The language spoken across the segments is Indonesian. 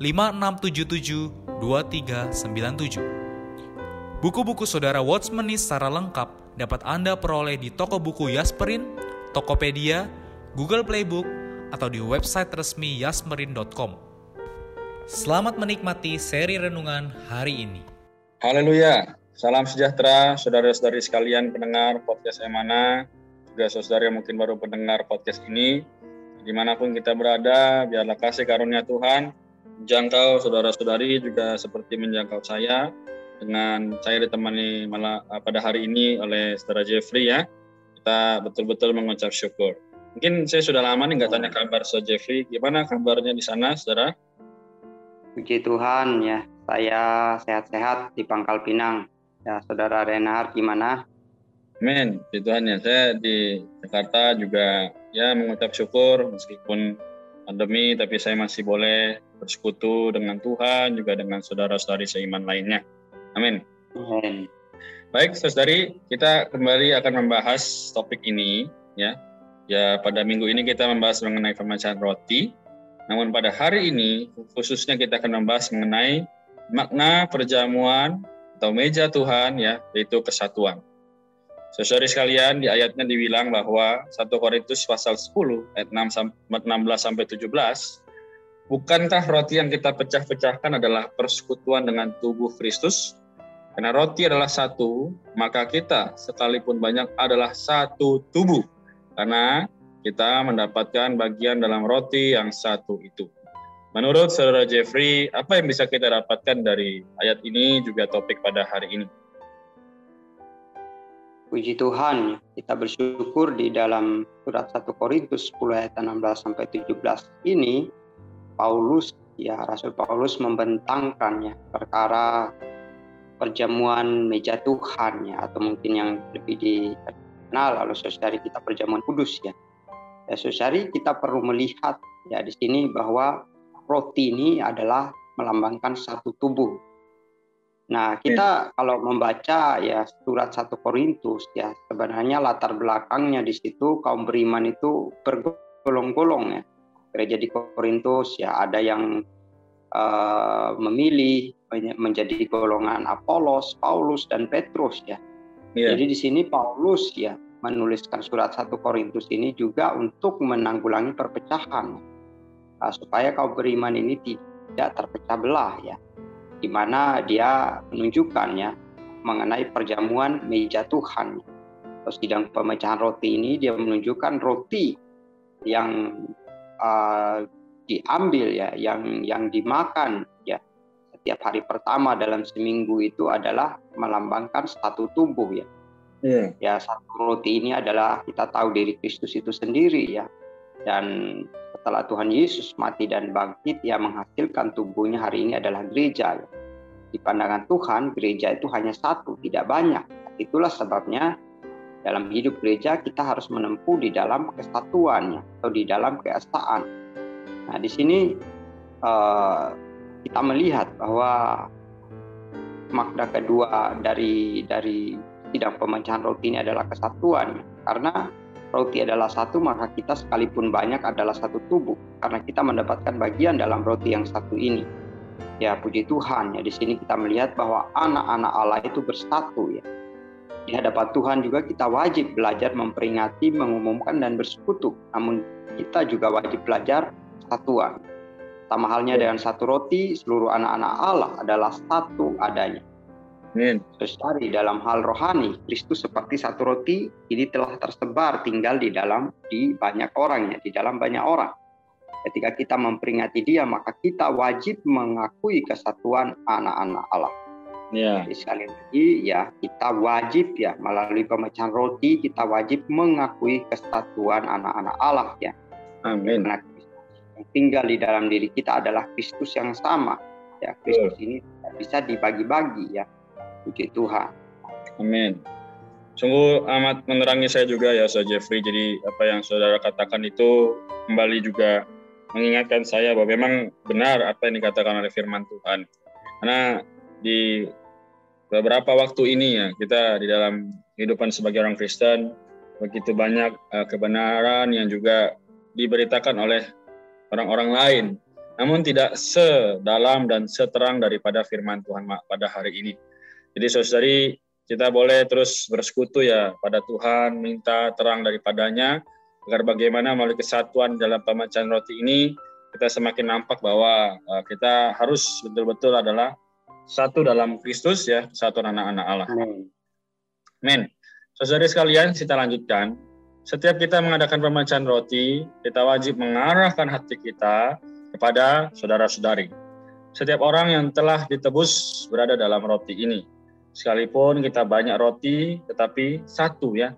5677 2397. Buku-buku saudara Watchmeni secara lengkap dapat Anda peroleh di toko buku Yasmerin, Tokopedia, Google Playbook, atau di website resmi yasmerin.com. Selamat menikmati seri renungan hari ini. Haleluya. Salam sejahtera saudara-saudari sekalian pendengar podcast Emana, juga saudara yang mungkin baru pendengar podcast ini. Di mana pun kita berada, biarlah kasih karunia Tuhan menjangkau saudara-saudari juga seperti menjangkau saya dengan saya ditemani malah eh, pada hari ini oleh saudara Jeffrey ya. Kita betul-betul mengucap syukur. Mungkin saya sudah lama nih nggak tanya kabar saudara Jeffrey. Gimana kabarnya di sana, saudara? Puji Tuhan ya, saya sehat-sehat di Pangkal Pinang. Ya, saudara Renhard gimana? Amin, puji Tuhan ya. Saya di Jakarta juga ya mengucap syukur meskipun pandemi, tapi saya masih boleh bersekutu dengan Tuhan, juga dengan saudara-saudari seiman lainnya. Amin. Amin. Baik, saudari, kita kembali akan membahas topik ini, ya. Ya, pada minggu ini kita membahas mengenai pemecahan roti. Namun pada hari ini, khususnya kita akan membahas mengenai makna perjamuan atau meja Tuhan, ya, yaitu kesatuan. Saudari sekalian, di ayatnya dibilang bahwa 1 Korintus pasal 10 ayat 16 sampai 17, bukankah roti yang kita pecah-pecahkan adalah persekutuan dengan tubuh Kristus? Karena roti adalah satu, maka kita sekalipun banyak adalah satu tubuh. Karena kita mendapatkan bagian dalam roti yang satu itu. Menurut saudara Jeffrey, apa yang bisa kita dapatkan dari ayat ini juga topik pada hari ini? Puji Tuhan, kita bersyukur di dalam surat 1 Korintus 10 ayat 16 sampai 17 ini Paulus ya Rasul Paulus membentangkan ya perkara perjamuan meja Tuhan ya atau mungkin yang lebih dikenal lalu saudari kita perjamuan kudus ya. Ya saudari kita perlu melihat ya di sini bahwa roti ini adalah melambangkan satu tubuh Nah, kita kalau membaca ya surat 1 Korintus ya sebenarnya latar belakangnya di situ kaum beriman itu bergolong-golong ya. Gereja di Korintus ya ada yang uh, memilih menjadi golongan Apolos, Paulus dan Petrus ya. Yeah. Jadi di sini Paulus ya menuliskan surat 1 Korintus ini juga untuk menanggulangi perpecahan nah, supaya kaum beriman ini tidak terpecah belah ya di mana dia menunjukkannya mengenai perjamuan meja Tuhan. Terus sidang pemecahan roti ini dia menunjukkan roti yang uh, diambil ya, yang yang dimakan ya setiap hari pertama dalam seminggu itu adalah melambangkan satu tubuh ya. Yeah. Ya satu roti ini adalah kita tahu diri Kristus itu sendiri ya. Dan setelah Tuhan Yesus mati dan bangkit, ia menghasilkan tubuhnya hari ini adalah gereja. Di pandangan Tuhan, gereja itu hanya satu, tidak banyak. Itulah sebabnya dalam hidup gereja kita harus menempuh di dalam kesatuannya atau di dalam keesaan. Nah, di sini uh, kita melihat bahwa makna kedua dari dari sidang pemecahan roti ini adalah kesatuan karena roti adalah satu maka kita sekalipun banyak adalah satu tubuh karena kita mendapatkan bagian dalam roti yang satu ini. Ya puji Tuhan. Ya di sini kita melihat bahwa anak-anak Allah itu bersatu ya. Di hadapan Tuhan juga kita wajib belajar memperingati mengumumkan dan bersekutu. Namun kita juga wajib belajar kesatuan Sama halnya dengan satu roti, seluruh anak-anak Allah adalah satu adanya. Amin. Dalam hal rohani, Kristus seperti satu roti ini telah tersebar tinggal di dalam di banyak orang ya, di dalam banyak orang. Ketika kita memperingati dia, maka kita wajib mengakui kesatuan anak-anak Allah. Ya. Jadi sekali lagi ya kita wajib ya melalui pemecahan roti kita wajib mengakui kesatuan anak-anak Allah ya. Amin. Karena yang tinggal di dalam diri kita adalah Kristus yang sama. Ya, Kristus ini tidak bisa dibagi-bagi ya. Puji Tuhan. Amin. Sungguh amat menerangi saya juga ya, Saudara Jeffrey. Jadi apa yang saudara katakan itu kembali juga mengingatkan saya bahwa memang benar apa yang dikatakan oleh firman Tuhan. Karena di beberapa waktu ini ya kita di dalam kehidupan sebagai orang Kristen begitu banyak uh, kebenaran yang juga diberitakan oleh orang-orang lain namun tidak sedalam dan seterang daripada firman Tuhan pada hari ini. Jadi saudari kita boleh terus bersekutu ya pada Tuhan, minta terang daripadanya agar bagaimana melalui kesatuan dalam pemecahan roti ini kita semakin nampak bahwa uh, kita harus betul-betul adalah satu dalam Kristus ya, satu anak-anak Allah. Amin. Saudara sekalian, kita lanjutkan. Setiap kita mengadakan pemecahan roti, kita wajib mengarahkan hati kita kepada saudara-saudari. Setiap orang yang telah ditebus berada dalam roti ini. Sekalipun kita banyak roti, tetapi satu ya.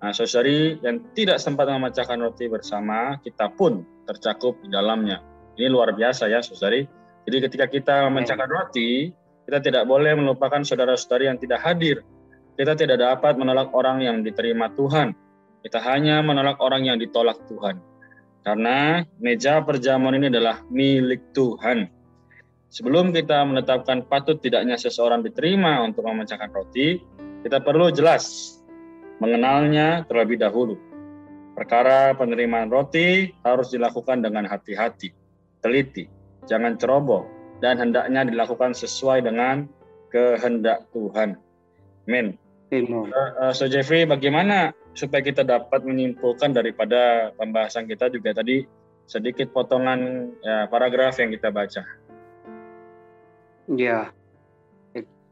Nah, saudari yang tidak sempat memecahkan roti bersama, kita pun tercakup di dalamnya. Ini luar biasa ya, saudari. Jadi ketika kita memecahkan roti, kita tidak boleh melupakan saudara-saudari yang tidak hadir. Kita tidak dapat menolak orang yang diterima Tuhan. Kita hanya menolak orang yang ditolak Tuhan. Karena meja perjamuan ini adalah milik Tuhan. Sebelum kita menetapkan patut tidaknya seseorang diterima untuk memecahkan roti, kita perlu jelas mengenalnya terlebih dahulu. Perkara penerimaan roti harus dilakukan dengan hati-hati, teliti, jangan ceroboh, dan hendaknya dilakukan sesuai dengan kehendak Tuhan. Amin. Uh, so Jeffrey, bagaimana supaya kita dapat menyimpulkan daripada pembahasan kita juga tadi sedikit potongan ya, paragraf yang kita baca. Ya,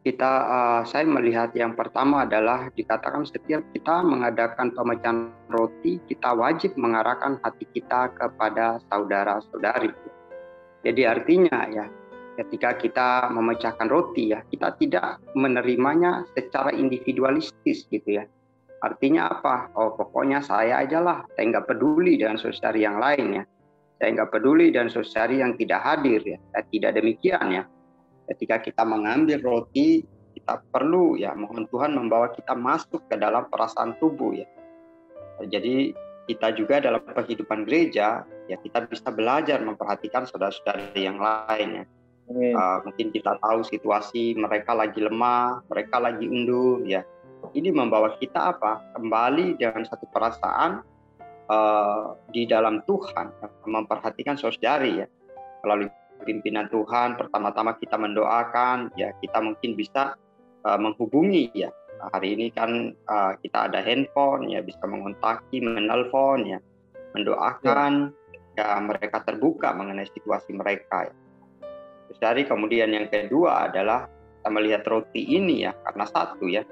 kita uh, saya melihat yang pertama adalah dikatakan setiap kita mengadakan pemecahan roti, kita wajib mengarahkan hati kita kepada saudara-saudari. Jadi artinya ya ketika kita memecahkan roti ya kita tidak menerimanya secara individualistis gitu ya. Artinya apa? Oh pokoknya saya aja lah saya nggak peduli dengan saudari yang lain ya. Saya nggak peduli dan saudari yang tidak hadir ya. Saya tidak demikian ya ketika kita mengambil roti kita perlu ya mohon Tuhan membawa kita masuk ke dalam perasaan tubuh ya jadi kita juga dalam kehidupan gereja ya kita bisa belajar memperhatikan saudara-saudari yang lain ya Uh, mungkin kita tahu situasi mereka lagi lemah, mereka lagi undur, ya. Ini membawa kita apa? Kembali dengan satu perasaan uh, di dalam Tuhan, memperhatikan saudari ya. Melalui pimpinan Tuhan, pertama-tama kita mendoakan, ya kita mungkin bisa uh, menghubungi ya. Hari ini kan uh, kita ada handphone, ya bisa mengontaki, menelpon, ya, mendoakan, ya. mereka terbuka mengenai situasi mereka. Ya dari kemudian yang kedua adalah kita melihat roti ini ya karena satu ya.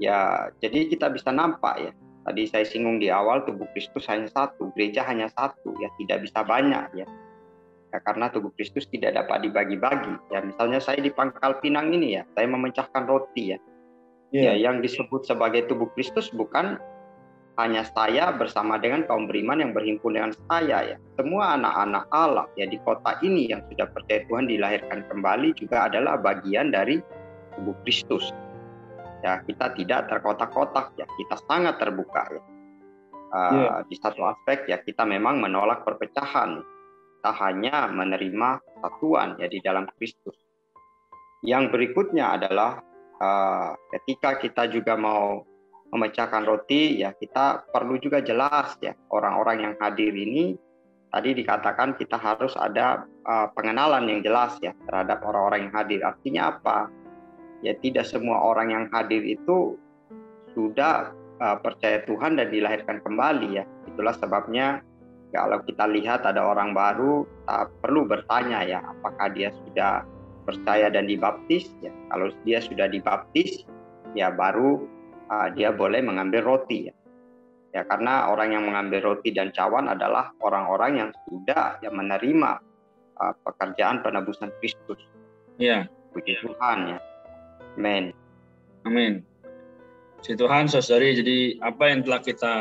Ya, jadi kita bisa nampak ya. Tadi saya singgung di awal tubuh Kristus hanya satu, gereja hanya satu ya, tidak bisa banyak ya. Ya, karena tubuh Kristus tidak dapat dibagi-bagi. Ya, misalnya saya di Pangkal Pinang ini ya, saya memecahkan roti ya. Yeah. Ya, yang disebut sebagai tubuh Kristus bukan hanya saya bersama dengan kaum beriman yang berhimpun dengan saya ya. Semua anak-anak Allah ya di kota ini yang sudah percaya Tuhan dilahirkan kembali juga adalah bagian dari tubuh Kristus. Ya, kita tidak terkotak-kotak ya, kita sangat terbuka ya. Uh, yeah. Di satu aspek ya kita memang menolak perpecahan. Kita hanya menerima satuan ya di dalam Kristus. Yang berikutnya adalah uh, ketika kita juga mau memecahkan roti ya kita perlu juga jelas ya orang-orang yang hadir ini tadi dikatakan kita harus ada uh, pengenalan yang jelas ya terhadap orang-orang yang hadir. Artinya apa? Ya tidak semua orang yang hadir itu sudah uh, percaya Tuhan dan dilahirkan kembali ya. Itulah sebabnya kalau kita lihat ada orang baru, kita perlu bertanya ya, apakah dia sudah percaya dan dibaptis? Ya, kalau dia sudah dibaptis, ya baru uh, dia boleh mengambil roti ya. Ya karena orang yang mengambil roti dan cawan adalah orang-orang yang sudah yang menerima uh, pekerjaan penebusan Kristus. Ya. Puji Tuhan ya. Amin. Amin. Si Tuhan, saudari, jadi apa yang telah kita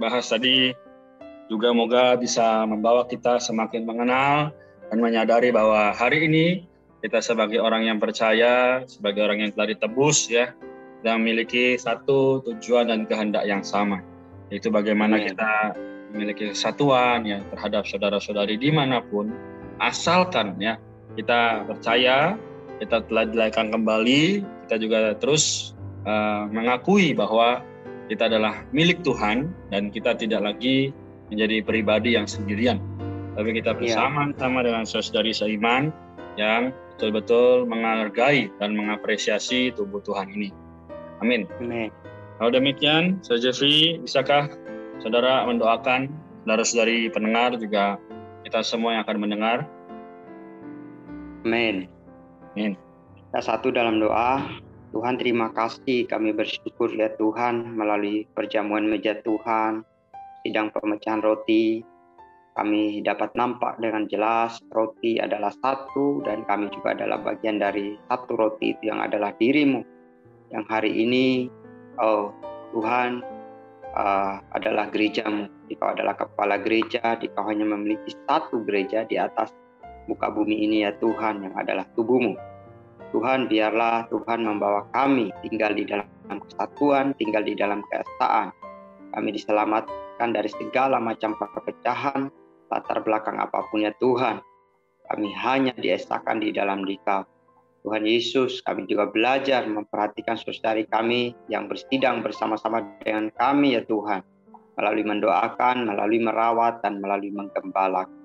bahas tadi juga moga bisa membawa kita semakin mengenal dan menyadari bahwa hari ini kita sebagai orang yang percaya, sebagai orang yang telah ditebus ya, dan memiliki satu tujuan dan kehendak yang sama. Yaitu bagaimana Amin. kita memiliki kesatuan ya terhadap saudara-saudari di mana pun, asalkan ya kita percaya kita telah dilahirkan kembali, kita juga terus uh, mengakui bahwa kita adalah milik Tuhan dan kita tidak lagi menjadi pribadi yang sendirian. Tapi kita iya. bersama-sama dengan saudari seiman yang betul-betul menghargai dan mengapresiasi tubuh Tuhan ini. Amin. Amin. Kalau demikian, Saudara Jeffrey, bisakah saudara mendoakan saudara-saudari pendengar juga kita semua yang akan mendengar? Amin. Amin. Kita satu dalam doa. Tuhan terima kasih kami bersyukur ya Tuhan melalui perjamuan meja Tuhan, sidang pemecahan roti, kami dapat nampak dengan jelas roti adalah satu dan kami juga adalah bagian dari satu roti itu yang adalah dirimu. Yang hari ini, oh Tuhan, uh, adalah gerejamu. Jika adalah kepala gereja, jika hanya memiliki satu gereja di atas muka bumi ini ya Tuhan yang adalah tubuhmu. Tuhan biarlah Tuhan membawa kami tinggal di dalam kesatuan, tinggal di dalam keesaan. Kami diselamatkan dari segala macam perpecahan, latar belakang apa pun ya Tuhan. Kami hanya diesakan di dalam dikau. Tuhan Yesus, kami juga belajar memperhatikan saudari kami yang bersidang bersama-sama dengan kami ya Tuhan. Melalui mendoakan, melalui merawat, dan melalui menggembalakan.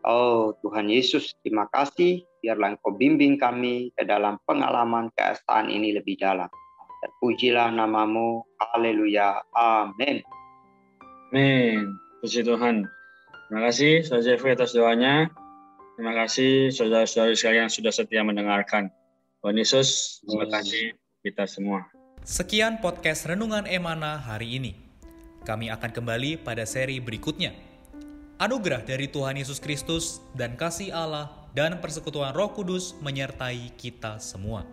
Oh Tuhan Yesus, terima kasih. Biarlah Engkau bimbing kami ke dalam pengalaman keesaan ini lebih dalam. Terpujilah namamu. Haleluya. Amin. Amin. Puji Tuhan. Terima kasih Saudara Jeffrey atas doanya. Terima kasih saudara-saudari sekalian yang sudah setia mendengarkan. Tuhan Yesus, terima kasih kita semua. Sekian podcast Renungan Emana hari ini. Kami akan kembali pada seri berikutnya. Anugerah dari Tuhan Yesus Kristus dan kasih Allah dan persekutuan Roh Kudus menyertai kita semua.